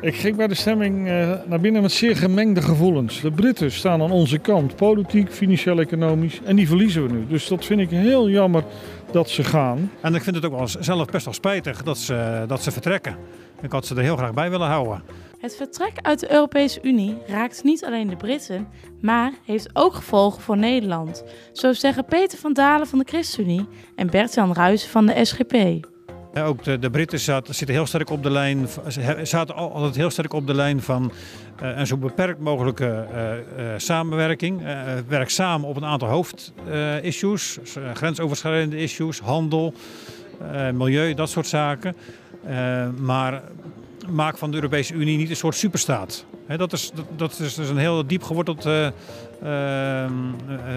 Ik ging bij de stemming eh, naar binnen met zeer gemengde gevoelens. De Britten staan aan onze kant, politiek, financieel, economisch. En die verliezen we nu. Dus dat vind ik heel jammer dat ze gaan. En ik vind het ook wel zelf best wel spijtig dat ze, dat ze vertrekken. Ik had ze er heel graag bij willen houden. Het vertrek uit de Europese Unie raakt niet alleen de Britten, maar heeft ook gevolgen voor Nederland. Zo zeggen Peter van Dalen van de ChristenUnie en Bert-Jan Ruijsen van de SGP. Ja, ook de, de Britten zaten, zitten heel sterk op de lijn, zaten al- altijd heel sterk op de lijn van eh, een zo beperkt mogelijke eh, eh, samenwerking. Eh, werk samen op een aantal hoofdissues, grensoverschrijdende issues, handel, eh, milieu, dat soort zaken. Eh, maar maak van de Europese Unie niet een soort superstaat. Dat, is, dat, is dus een heel diep geworteld eh, eh, eh,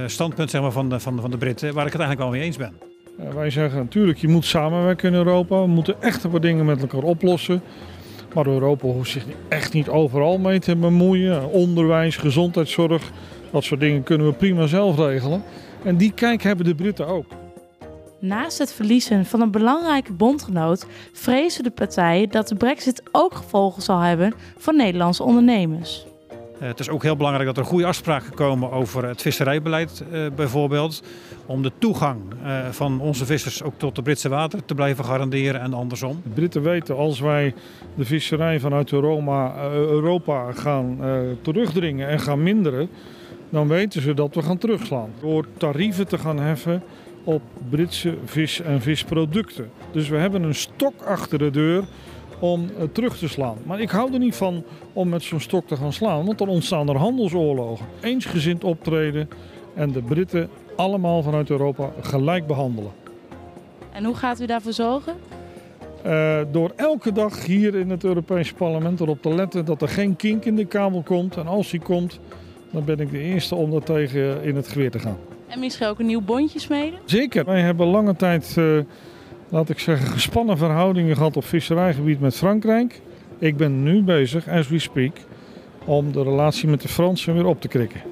standpunt zeg maar, van, de, van, van de Britten, waar ik het eigenlijk wel mee eens ben. Wij zeggen natuurlijk, je moet samenwerken in Europa. We moeten echt een paar dingen met elkaar oplossen. Maar Europa hoeft zich echt niet overal mee te bemoeien. Onderwijs, gezondheidszorg, dat soort dingen kunnen we prima zelf regelen. En die kijk hebben de Britten ook. Naast het verliezen van een belangrijke bondgenoot vrezen de partijen dat de brexit ook gevolgen zal hebben voor Nederlandse ondernemers. Eh, het is ook heel belangrijk dat er goede afspraken komen over het visserijbeleid eh, bijvoorbeeld. Om de toegang eh, van onze vissers ook tot de Britse wateren te blijven garanderen en andersom. De Britten weten als wij de visserij vanuit Europa, Europa gaan terugdringen en gaan minderen, dan weten ze dat we gaan terugslaan. Door tarieven te gaan heffen op Britse vis en visproducten. Dus we hebben een stok achter de deur om eh, terug te slaan. Maar ik hou er niet van om met zo'n stok te gaan slaan, want dan ontstaan er handelsoorlogen. Eensgezind optreden en de Britten allemaal vanuit Europa gelijk behandelen. En hoe gaat u daarvoor zorgen? Eh, door elke dag hier in het Europese parlement erop te letten dat er geen kink in de kabel komt. En als die komt, dan ben ik de eerste om daar tegen in het geweer te gaan. En misschien ook een nieuw bondje smeden? Zeker. Wij hebben lange tijd, eh, laat ik zeggen, gespannen verhoudingen gehad op visserijgebied met Frankrijk. Ik ben nu bezig, as we speak, om de relatie met de Fransen weer op te krikken.